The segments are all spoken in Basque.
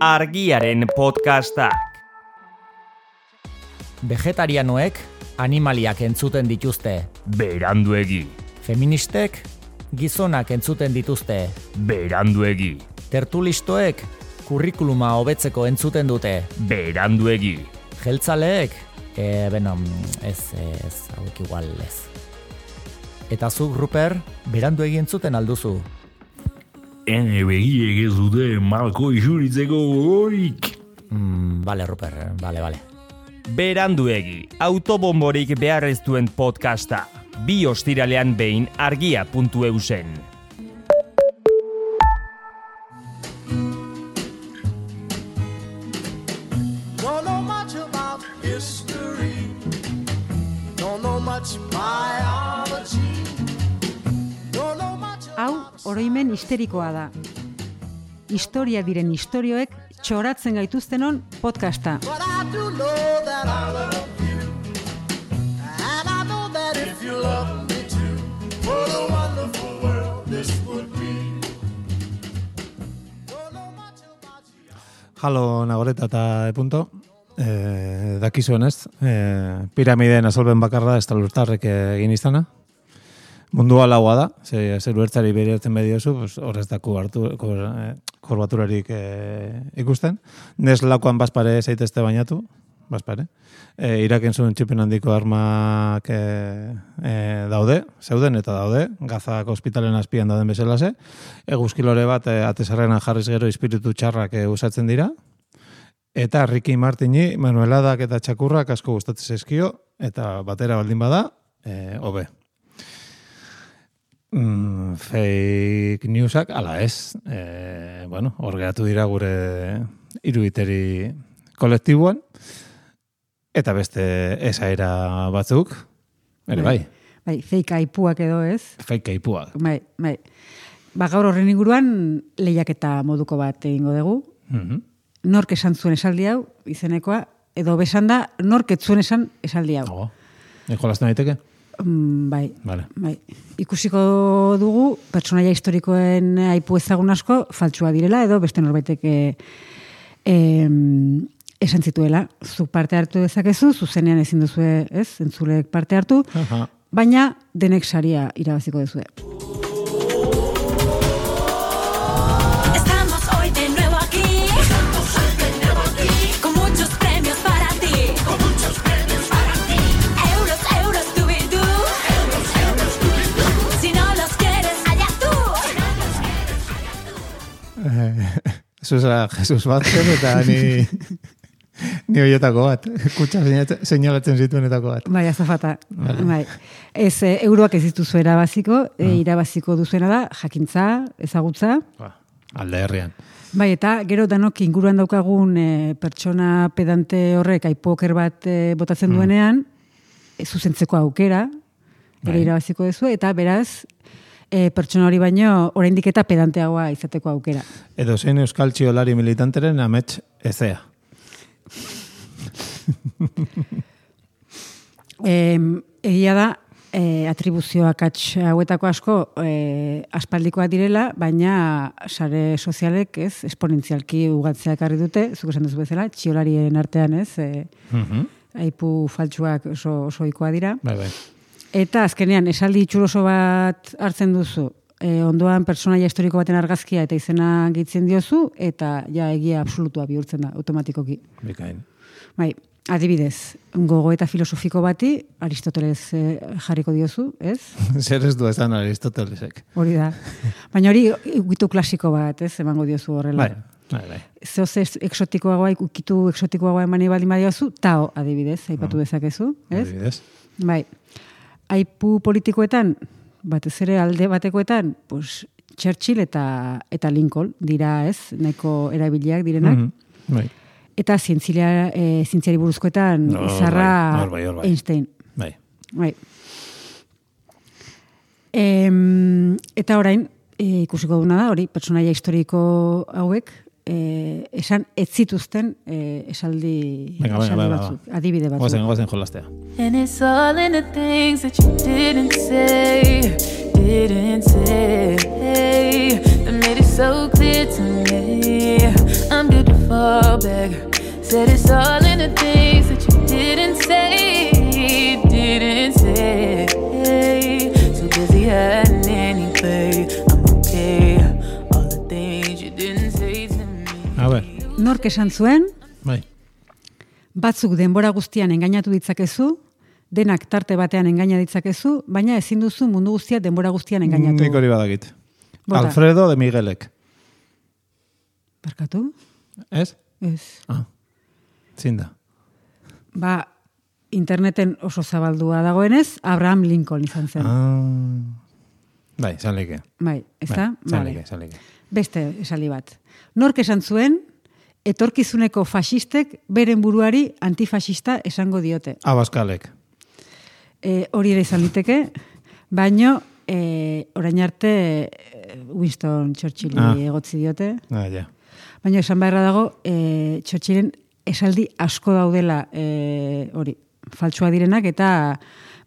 argiaren podcastak. Vegetarianoek animaliak entzuten dituzte. Beranduegi. Feministek gizonak entzuten dituzte. Beranduegi. Tertulistoek kurrikuluma hobetzeko entzuten dute. Beranduegi. Jeltzaleek, e, beno, ez, ez, hauek igual ez. Eta zuk, Ruper, berandu egin zuten alduzu. Ene begiek ez dute malko isuritzeko gogorik. Mm, bale, Ruper, bale, bale. Beranduegi, autobomborik behar ez duen podcasta. Bi ostiralean behin argia.eu this would be. Don't know much about you. Jalo nagoreta eta e punto. E, dakizuen ez, e, piramideen azalben bakarra ez talurtarrek egin izana. Mundua laua da, ze, zer uertzari beriatzen bediozu, pues, horrez daku hartu, kor, e, korbaturarik e, ikusten. Nes lakoan bazpare zaitezte bainatu, bazpare. E, iraken zuen txipen handiko armak e, e, daude, zeuden eta daude, gazak ospitalen azpian dauden bezalase. Eguzkilore bat e, atezarrenan jarriz gero espiritu txarrak e, usatzen dira, Eta Ricky Martini, Manueladak eta Txakurrak asko gustatzen zaizkio, eta batera baldin bada, e, hobe. Mm, fake newsak, ala ez, e, bueno, hor geratu dira gure iruditeri kolektiboan, eta beste esaera batzuk, ere bai, Bai, fake aipuak edo ez. fake aipuak. Bai, bai. Ba, gaur horren inguruan lehiaketa moduko bat egingo dugu. Mhm. Nork esan zuen esaldi hau, izenekoa, edo besan da, nork ez zuen esan esaldi hau. Oh, jolasten daiteke? Mm, bai, Vale. bai. Ikusiko dugu, pertsonaia historikoen aipu ezagun asko, faltsua direla, edo beste norbaitek e, em, esan zituela. Zuk parte hartu dezakezu, zuzenean ezin duzu ez, entzulek parte hartu, Aha. baina denek saria irabaziko duzue. Zuzera Jesus batzen eta ni ni horietako bat. Kutsa seinalatzen zituenetako bat. Bai, azafata. Bai. Ez, e, euroak ez dituzu erabaziko, e, irabaziko duzuena da, jakintza, ezagutza, Ba, alde herrian. Bai, eta gero danok inguruan daukagun e, pertsona pedante horrek aipoker bat e, botatzen duenean, e, zuzentzeko aukera, ere Bai. irabaziko duzu, eta beraz, e, pertsona hori baino, oraindik eta pedanteagoa izateko aukera. Edo zein euskal txiolari militanteren amets ezea. E, egia da, e, atribuzioak atx hauetako asko e, aspaldikoak direla, baina sare sozialek ez, esponentzialki ugatzea ekarri dute, zuk esan duzu bezala, txiolarien artean ez, e, Mhm. aipu faltsuak oso, oso ohikoa dira. Bai, bai. Eta azkenean, esaldi itxuroso bat hartzen duzu, e, ondoan personaia historiko baten argazkia eta izena gehitzen diozu, eta ja egia absolutua bihurtzen da, automatikoki. Bikain. Bai, adibidez, gogo eta filosofiko bati, Aristoteles eh, jarriko diozu, ez? Zer ez du esan Aristotelesek. Hori da. Baina hori ukitu klasiko bat, ez? Emango diozu horrela. Bai, bai, bai. Zeo ze eksotikoagoa, ukitu eksotikoagoa emani baldin badiozu, tao adibidez, aipatu dezakezu, ez? Adibidez. Bai. Aipu politikoetan, batez ere alde batekoetan, pues, Churchill eta eta Lincoln dira, ez? Nahiko erabiliak direnak. Mhm. Bai, Eta zientzilia, e, zientziari buruzkoetan Hor izarra bai, bai. Einstein. bai. Bai. Em, eta orain, e, ikusiko duna da, hori, pertsonaia historiko hauek, e, esan ez zituzten e, esaldi, Venga, venga, esaldi bai, batzuk, adibide batzuk. Goazen, goazen jolastea. And it's all in the things that you didn't say, didn't say, that made it so clear to me. I'm beautiful fall back. Said it's all in the things that you didn't say, didn't say. So busy hiding anyway. Nork esan zuen, bai. batzuk denbora guztian engainatu ditzakezu, denak tarte batean engaina ditzakezu, baina ezin duzu mundu guztia denbora guztian engainatu. Nik hori badakit. Bota. Alfredo de Miguelek. Barkatu? Ez? Ez. Ah. Zin da. Ba, interneten oso zabaldua dagoenez, Abraham Lincoln izan zen. Ah. Bai, esan leke. Bai, ez da? Bai, esan leke. Beste esaldi bat. Nork esan zuen, etorkizuneko fasistek beren buruari antifasista esango diote. Abaskalek. E, hori ere izan liteke, baino e, orain arte e, Winston Churchilli Ah. egotzi diote. Ah, ja. Baina esan beharra dago, e, Churchillen esaldi asko daudela e, hori, faltsua direnak eta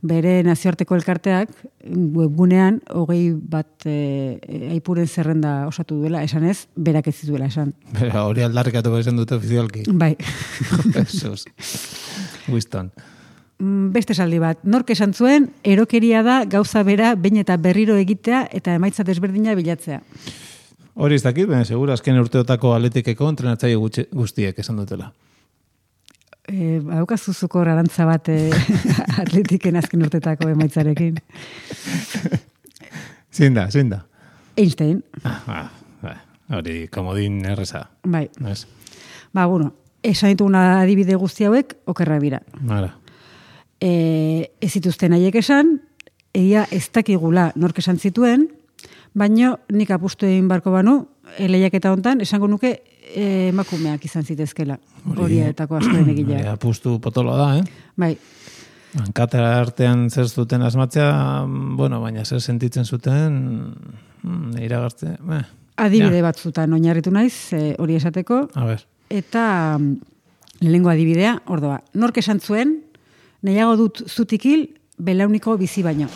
bere nazioarteko elkarteak webgunean hogei bat e, aipuren zerrenda osatu duela, esan ez, berak ez zituela esan. Bera, hori aldarrikatuko izan dute ofizialki. Bai, Jesus. Winston. Mm, beste esaldi bat, nork esan zuen, erokeria da gauza bera behin eta berriro egitea eta emaitza desberdina bilatzea. Hori ez dakit, baina segura azken urteotako atletikeko entrenatzaile guztiek esan dutela. E, Badaukazu zuko arantza bat e, atletiken azken urtetako emaitzarekin. Zin da, zin da. Einstein, Ah, ah, bai. Hori, komodin erreza. bai. Ez? Ba, bueno, esan dituguna adibide guzti hauek, okerra dira. Mara. E, ez zituzten haiek esan, egia ez dakigula nork esan zituen, baino nik apustu egin barko banu, eleiak eta hontan, esango nuke emakumeak izan zitezkela. Horietako askoren Hori egilea. apustu potolo da, eh? Bai, Hankatera artean zer zuten asmatzea, bueno, baina zer sentitzen zuten, mm, iragartze, eh, adibide Ja. batzutan oinarritu naiz, e, hori esateko, a ber. eta mm, lehenengo adibidea, ordoa, nork esan zuen, nahiago dut zutikil, belauniko bizi baino.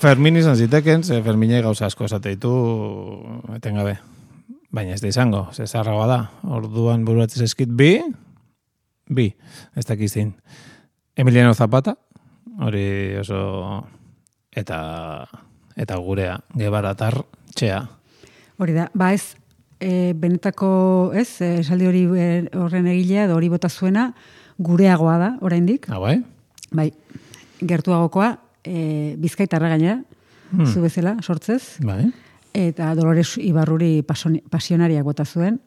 Fermin izan ziteken, ze Ferminei gauza asko esate ditu etengabe. Baina ez da izango, ze zarragoa da. Orduan buruatzen eskit bi, bi, ez dakizin. Emiliano Zapata, hori oso, eta, eta gurea, gebaratar, txea. Hori da, ba ez, e, benetako, ez, e, esaldi hori e, horren egilea, edo hori bota zuena, gureagoa da, oraindik. Ah, bai? Bai, gertuagokoa, e, bizkaitarra gainera, Hmm. zu bezala, sortzez, Bai? eta Dolores Ibarruri pasionariak bota zuen.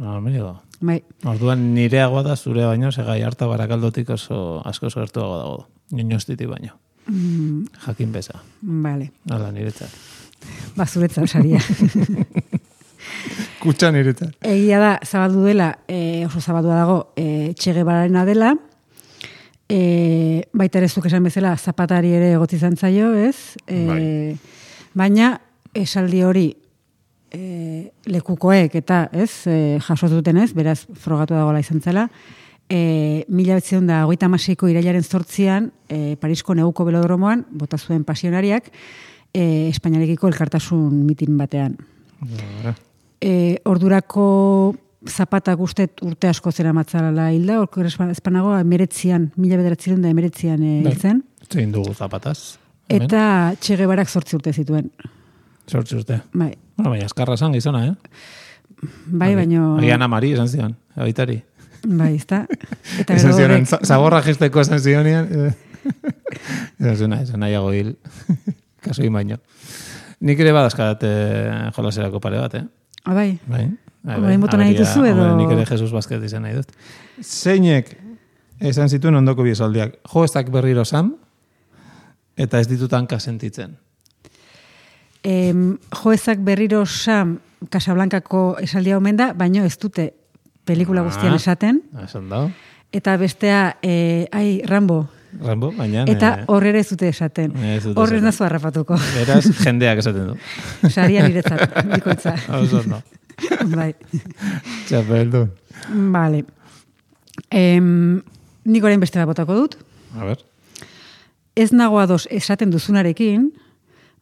Ah, amigo. Bai, Orduan nireagoa da zure baino, segai harta barakaldotik oso asko gertuago dago. Ninostitik baino. mm, Jakin beza. vale, Hala, niretzat. ba, zuretzat saria. Kutsa niretzat. Egia da, zabaldu dela, e, oso zabaldua dago, e, txege bararena dela, e, baita ere zuk esan bezala, zapatari ere egotzi izan zaio, ez? E, Baina, esaldi hori, e, lekukoek eta, ez, e, jaso zuten ez, beraz, frogatu dagoela izan zela, e, mila betzion da, hogeita amaseiko irailaren zortzian, e, Parisko neguko belodromoan, bota zuen pasionariak, e, Espainiarekiko elkartasun mitin batean. E, ordurako zapatak ustet urte asko zera matzala hilda, orko espanago emeretzian, mila bederatziren da emeretzian e, Bai. hiltzen. Zein dugu zapataz. Hemen. Eta txege barak sortzi urte zituen. Sortzi urte. Bai, Bueno, baina eskarra zan gizona, eh? bai baino... Agian amari esan zion, abitari. Bai, ezta? Eta Esan horrek, za- zaborra jisteko esan zionean. eh. Esan zuna, esan nahiago hil. Kaso baino. Nik ere badazkat eh, jolaserako pare bat, eh? ah, bai, Bai. Bai, Orain bota nahi dituzu edo- Nik ere Jesus Basket izan nahi dut. Zeinek esan zituen ondoko bi esaldiak. Jo ezak berriro sam, eta ez ditutan kasentitzen. Em, joezak berriro Sam Casablancako esaldia omen da, baino ez dute pelikula guztian Ah. esaten. Esan da. Eta bestea, e, ai, Rambo. Rambo, baina... Eta eh, horrera ez dute esaten. Ez Horrez esaten. nazu harrapatuko. Beraz, jendeak esaten du. Saria niretzat, bikoitza. Oso no. Bai. Txapeldun. Vale. Em, nik orain beste botako dut. A ver. Ez nago ados esaten duzunarekin,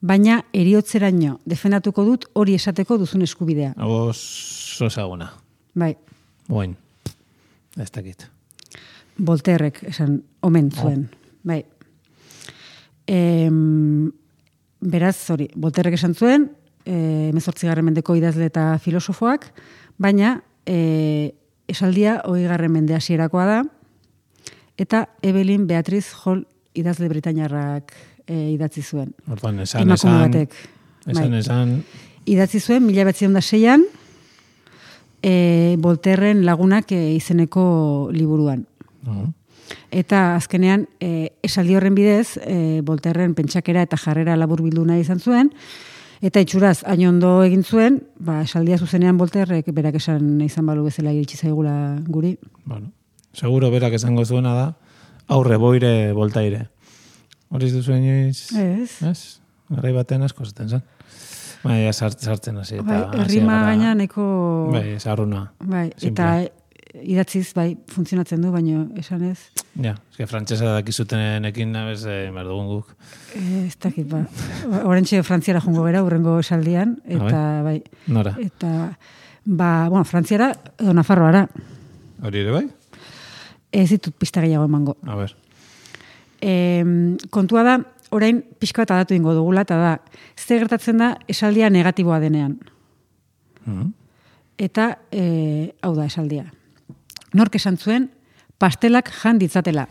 baina eriotzeraino defendatuko dut hori esateko duzun eskubidea. Oso ezaguna. Bai, Boin. Ez dakit. Volterrek esan omen zuen. Bai. Em, beraz, hori, Volterrek esan zuen, e, mezortzigarren mendeko idazle eta filosofoak, baina e, esaldia hoi garren mende hasierakoa da, eta Evelyn Beatriz Hall idazle britainarrak e, idatzi zuen. Orduan, esan, Emakume esan, batek. esan, Bai. esan, Idatzi zuen, mila batzion da seian, e, Volterren lagunak e, izeneko liburuan. no. Eta azkenean, e, esaldi horren bidez, e, Volterren pentsakera eta jarrera labur bildu nahi izan zuen, eta itxuraz, hain ondo egin zuen, ba, esaldia zuzenean Volterrek berak esan izan balu bezala iritsi zaigula guri. Bueno, seguro berak esango zuena da, aurre boire voltaire. Hori duzu inoiz? Ez. Ez? Garai batean asko zaten zen. Sart, sartzen hasi eta... Bai, errima gaina neko... Bai, zarruna. bai, Simple. eta idatziz, bai, funtzionatzen du, baino esan ez. Ja, eske frantsesa dakizutenekin nabez eh, behar dugun guk. Eh, Ez dakit, ba. Horentxe frantziara jungo gera, urrengo esaldian, eta bai, Nora? eta ba, bueno, frantziara edo nafarroara. Hori ere bai? Ez ditut pista gehiago emango. A ber. E, kontua da, orain pixka bat adatu ingo dugula, eta da, ze gertatzen da esaldia negatiboa denean. Mhm. Eta, e, hau da esaldia. Nork esan zuen, pastelak jan ditzatela.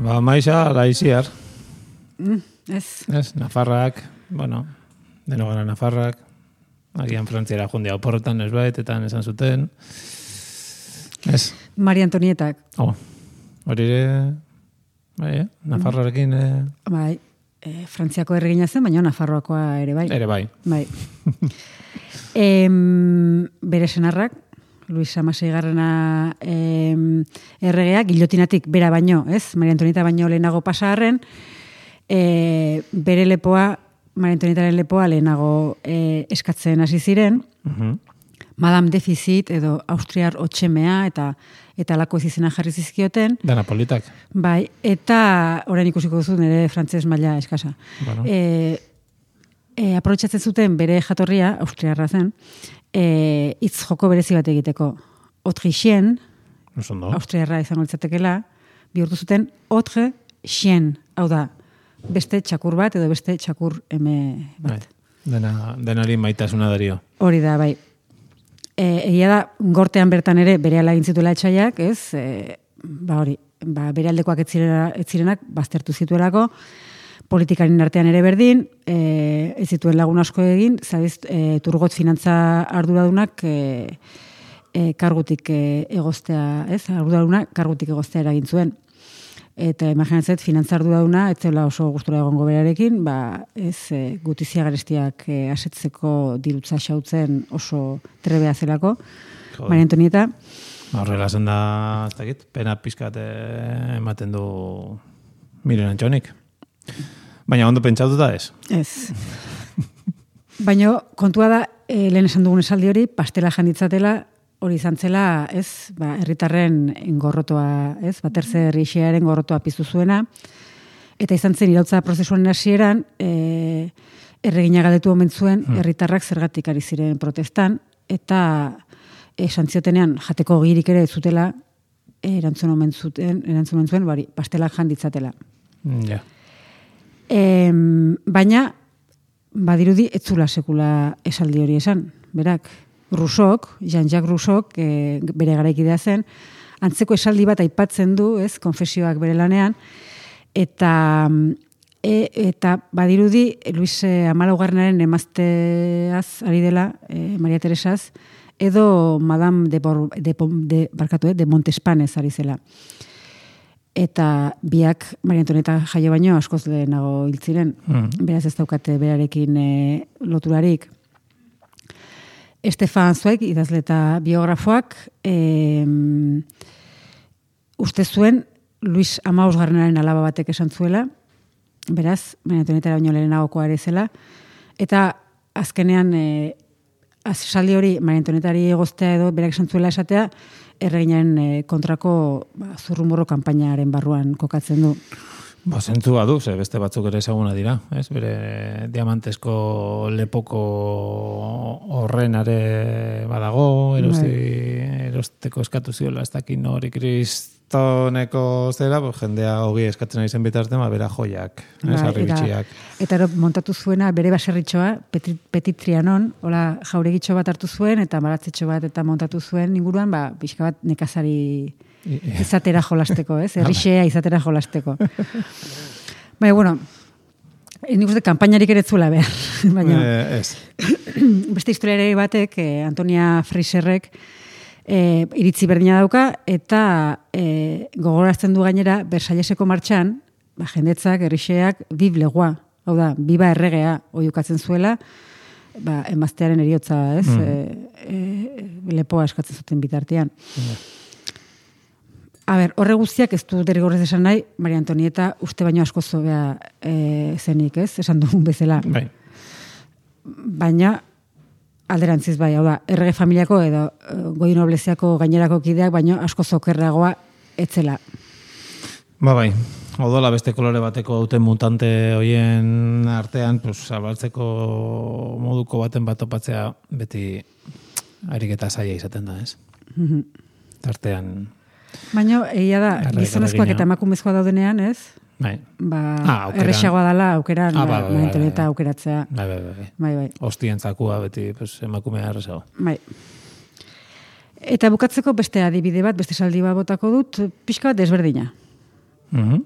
Ba, maiza, laiziar. Mm, ez, Ez, Nafarrak, bueno, deno gara Nafarrak, agian frantziara jundia oporretan ez baetetan esan zuten. Ez, Maria Antonietak, oh, hori ere, bai, eh? Nafarrarekin eh, bai, e, Frantziako erregina zen, baina Nafarroakoa ere bai. ere bai. Bai. em, bere senarrak, Luis Amasei garrana em, erregeak, gilotinatik bera baino, ez? Maria Antonieta baino lehenago pasaharren, e, bere lepoa, Maria Antonietaren lepoa lehenago e, eskatzen hasi ziren, Mhm. Madame Deficit edo Austriar Otxemea eta eta lako ez izena jarri zizkioten, Dana politak. bai, eta orain ikusiko duzu nire frantzes maila eskasa. Bueno. E, e, zuten bere jatorria, austriarra zen, e, hitz joko berezi bat egiteko. Oso ondo. austriarra izango litzatekela, bihurtu zuten autre chien, hau da, beste txakur bat edo beste txakur eme Bai. bat. Dena, denari maitasuna dario. Hori da, bai. E, egia da, gortean bertan ere bere ala egin zituela etxaiak, ez? E, ba hori, ba, bere aldekoak ez, zirena, ez zirenak baztertu zituelako, politikaren artean ere berdin, e, ez zituen lagun asko egin, zabiz, e, turgot finantza arduradunak e, e, kargutik e, egoztea, ez? Arduraduna kargutik egoztea eragin zuen. Eta imaginatzet, finantza arduraduna, ez zela oso gustura egongo berarekin, ba, ez e, gutizia garestiak e, asetzeko dirutza xautzen oso trebea zelako. Joder. Maria Antonieta, Horrela zen da, ez dakit, pena pizkat eh, ematen du miren antxonik. Baina ondo pentsatuta ez. ez. Baina kontua da, e, lehen esan dugun esaldi hori, pastela janditzatela, hori izan zela, ez, ba, herritarren engorrotoa, ez, baterze herrixearen gorrotoa piztu zuena, eta izan zen irautza prozesuaren hasieran, e, erregina galdetu omen zuen, herritarrak zergatik ari ziren protestan, eta esan ziotenean jateko girik ere ez zutela, erantzun omen zuten, erantzun omen zuen, bari, pastelak jan ditzatela. Ja. Em, baina, badirudi, etzula sekula esaldi hori esan. Berak, Rusok, Jean-Jacques Rusok, e, bere garaikidea zen, antzeko esaldi bat aipatzen du, ez, konfesioak bere lanean, eta e, eta badirudi Luis eh, Amalaugarrenaren emazteaz ari dela, e, Maria Teresaz, edo Madame de, Bor, de, de, barkatu, eh, de Montespanez ari zela. Eta biak Maria Antonieta jaio baino askoz lehenago hil ziren. Mhm. Beraz ez daukate berarekin e, loturarik. Estefan Zuaik, idazle eta biografoak, e, uste zuen Luis Amaus Garrenaren alaba batek esan zuela, beraz, Maria Antonieta baino lehenagokoa ere zela, eta azkenean e, esaldi hori Maria Antonietari egoztea edo berak esan zuela esatea, erreginaren e, kontrako ba, zurrumurro kanpainaren barruan kokatzen du. Ba, zentzu badu, ze beste batzuk ere ezaguna dira, ez? Bere diamantesko lepoko horren are badago, erosti, erosteko eskatu ziola, ez dakin hori kristoneko zera, pues, jendea hogi eskatzen ari zen bitartean, ba, bera joiak, ez, Bai, harri eta- ero, montatu zuena bere baserritxoa, petit, petit trianon, hola jauregitxo bat hartu zuen, eta maratzetxo bat eta montatu zuen inguruan, ba, pixka bat nekazari izatera jolasteko, ez? Errixea izatera jolasteko. Baina, bueno, nik uste kanpainarik ere ez zuela behar. Baina, Eh, ez. beste historiare batek, eh, Antonia Freiserrek, eh, iritzi berdina dauka, eta eh, gogorazten du gainera, Versailleseko martxan, ba, jendetzak, errixeak, bib legua, hau da, biba erregea, oiukatzen zuela, ba, emaztearen eriotza, ez? Mm. E, lepoa eskatzen zuten bitartean. A ber, horre guztiak ez du derrigorrez esan nahi, Maria Antonieta uste baino asko zobea e, zenik, ez? Esan dugun bezala Bai. baina alderantziz bai, hau da, errege familiako edo eh, goi nobleziako gainerako kideak, baino asko zokerragoa etzela. Ba bai, odola beste kolore bateko hauten mutante hoien artean, pues, zabaltzeko moduko baten bat topatzea beti ariketa zaila izaten da, ez? Tartean, Baina, egia da, gizonezkoak eta emakumezkoa daudenean, ez? bai, Ba, Ah, erresagoa dela aukeran, Ah, bai, ba, bai, bai, bai. aukeratzea. bai, bai, bai, bai. Bai, bai, Ostien zakua beti, pues, emakumea errezago. bai. Eta bukatzeko beste adibide bat, beste saldi bat botako dut, pixka bat desberdina. Mhm.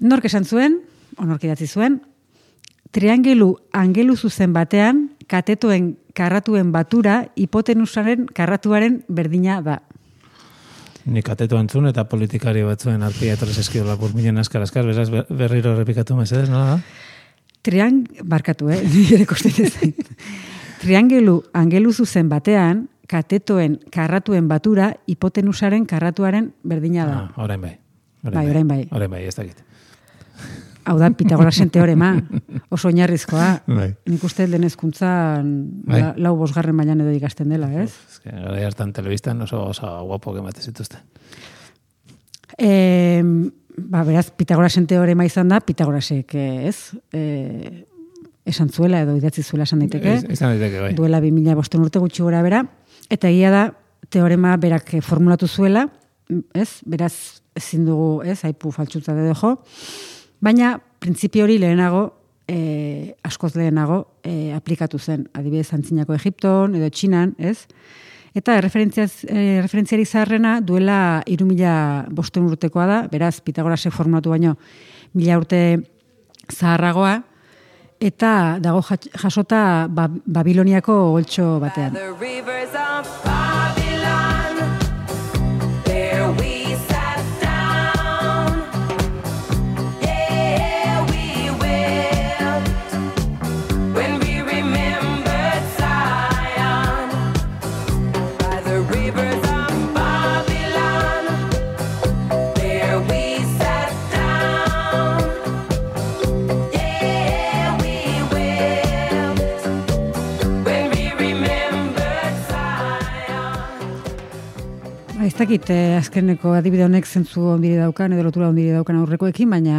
Nork esan zuen, onork idatzi zuen, triangelu angelu zuzen batean, katetoen karratuen batura, hipotenusaren karratuaren berdina da. Nik atetu entzun eta politikari batzuen arpia etorrez eskiola burminen askar askar, beraz ber- berriro errepikatu mesedez, nola da? Triang, barkatu, eh? Nire. Triangelu angelu zuzen batean, katetoen karratuen batura, hipotenusaren karratuaren berdina da. Ah, orain bai. Bai, orain bai. Orain bai, ez dakit. Hau da, Pitagorasen teorema, oso oinarrizkoa. Bai. Nik uste lehen hezkuntzan Bai. la- lau bosgarren mailan edo ikasten dela, ez? Ez que gara hartan telebistan oso, oso guapo gemate zituzten. E, ba, beraz, Pitagorasen teorema izan da, Pitagorasek eh, ez, e, esan zuela edo idatzi zuela esan daiteke, Ez- Izan daiteke, bai. duela 2000 bosten urte gutxi gora bera, eta egia da, teorema berak eh, formulatu zuela, ez, beraz, ezin dugu, ez, aipu faltxutza edo jo, baina, printzipio hori lehenago, e, askoz lehenago e, aplikatu zen, adibidez, antzinako Egipton edo Txinan, ez, Eta referentziaz, e, referentziari zaharrena duela iru mila bosten urtekoa da, beraz, Pitagorasek formulatu baino mila urte zaharragoa, eta dago jasota ba, Babiloniako oltxo batean. Ez dakit, eh, azkeneko adibide honek zentzu ondire daukan, edo lotura ondire daukan aurrekoekin, baina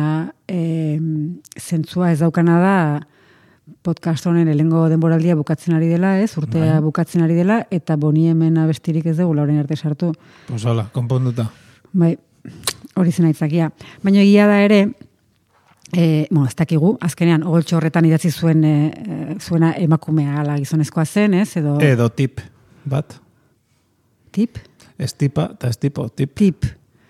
eh, zentzua ez daukana da podcast honen helengo denboraldia bukatzen ari dela, ez? Urtea bukatzen ari dela, eta boni hemen abestirik ez dugu lauren arte sartu. Hola, konponduta. Bai, hori zen aitzakia. Baina egia da ere, e, bueno, ez dakigu, azkenean, ogoltxo horretan idatzi zuen e, e, zuena emakumea ala gizonezkoa zen, ez? Edo Edo tip, bat. tip? Ez tipa eta ez tipo, tip. Tip.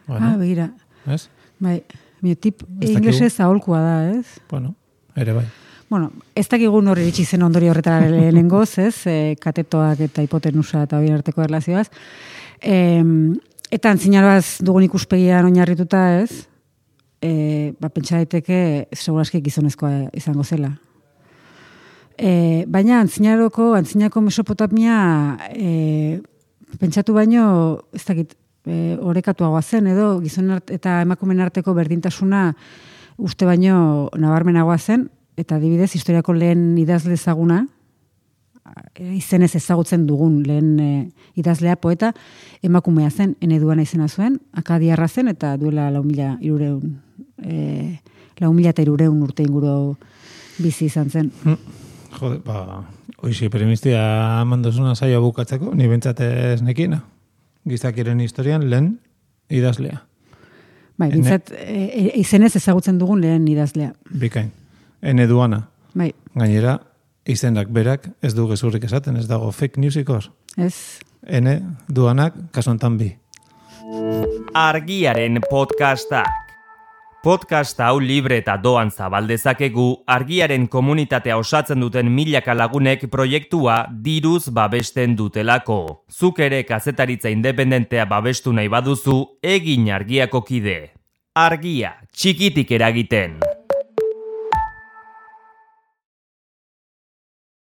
Bueno. Ah, begira. Ez? Bai, mi tip inglesez aholkua da, ez? Bueno, ere bai. Bueno, ez dakigu nor iritsi zen ondorio horretara lehenengoz, ez? E, katetoak eta hipotenusa eta hori arteko erlazioaz. E, eta antzinaroaz dugun ikuspegian oinarrituta, ez? E, ba, pentsa daiteke seguraski gizonezkoa izango zela. E, baina antzinaroko, antzinako Mesopotamia e, pentsatu baino, ez dakit, e, orekatuagoa zen, edo gizon eta emakumen arteko berdintasuna uste baino nabarmenagoa zen, eta adibidez historiako lehen idazle ezaguna, e, izenez ezagutzen dugun lehen e, idazlea poeta, emakumea zen, eneduana izena zuen, akadiarra zen, eta duela lau mila irureun, e, lau mila eta irureun urte inguru bizi izan zen. Jode, ba, oizi premistia mandosuna saio bukatzeko, ni bentsate ez nekina. Gizakiren historian lehen idazlea. Bai, bintzat, e, e, izenez ezagutzen dugun lehen idazlea. Bikain. Ene duana. Bai, Gainera, izenak berak ez du gezurrik esaten, ez dago fake newsikor. ez? Ene duanak kasu hontan bi. Argiaren podcastak. Podcast hau libre eta doan zabaldezakegu argiaren komunitatea osatzen duten milaka lagunek proiektua diruz babesten dutelako. Zuk ere kazetaritza independentea babestu nahi baduzu, egin argiako kide. Argia, txikitik eragiten.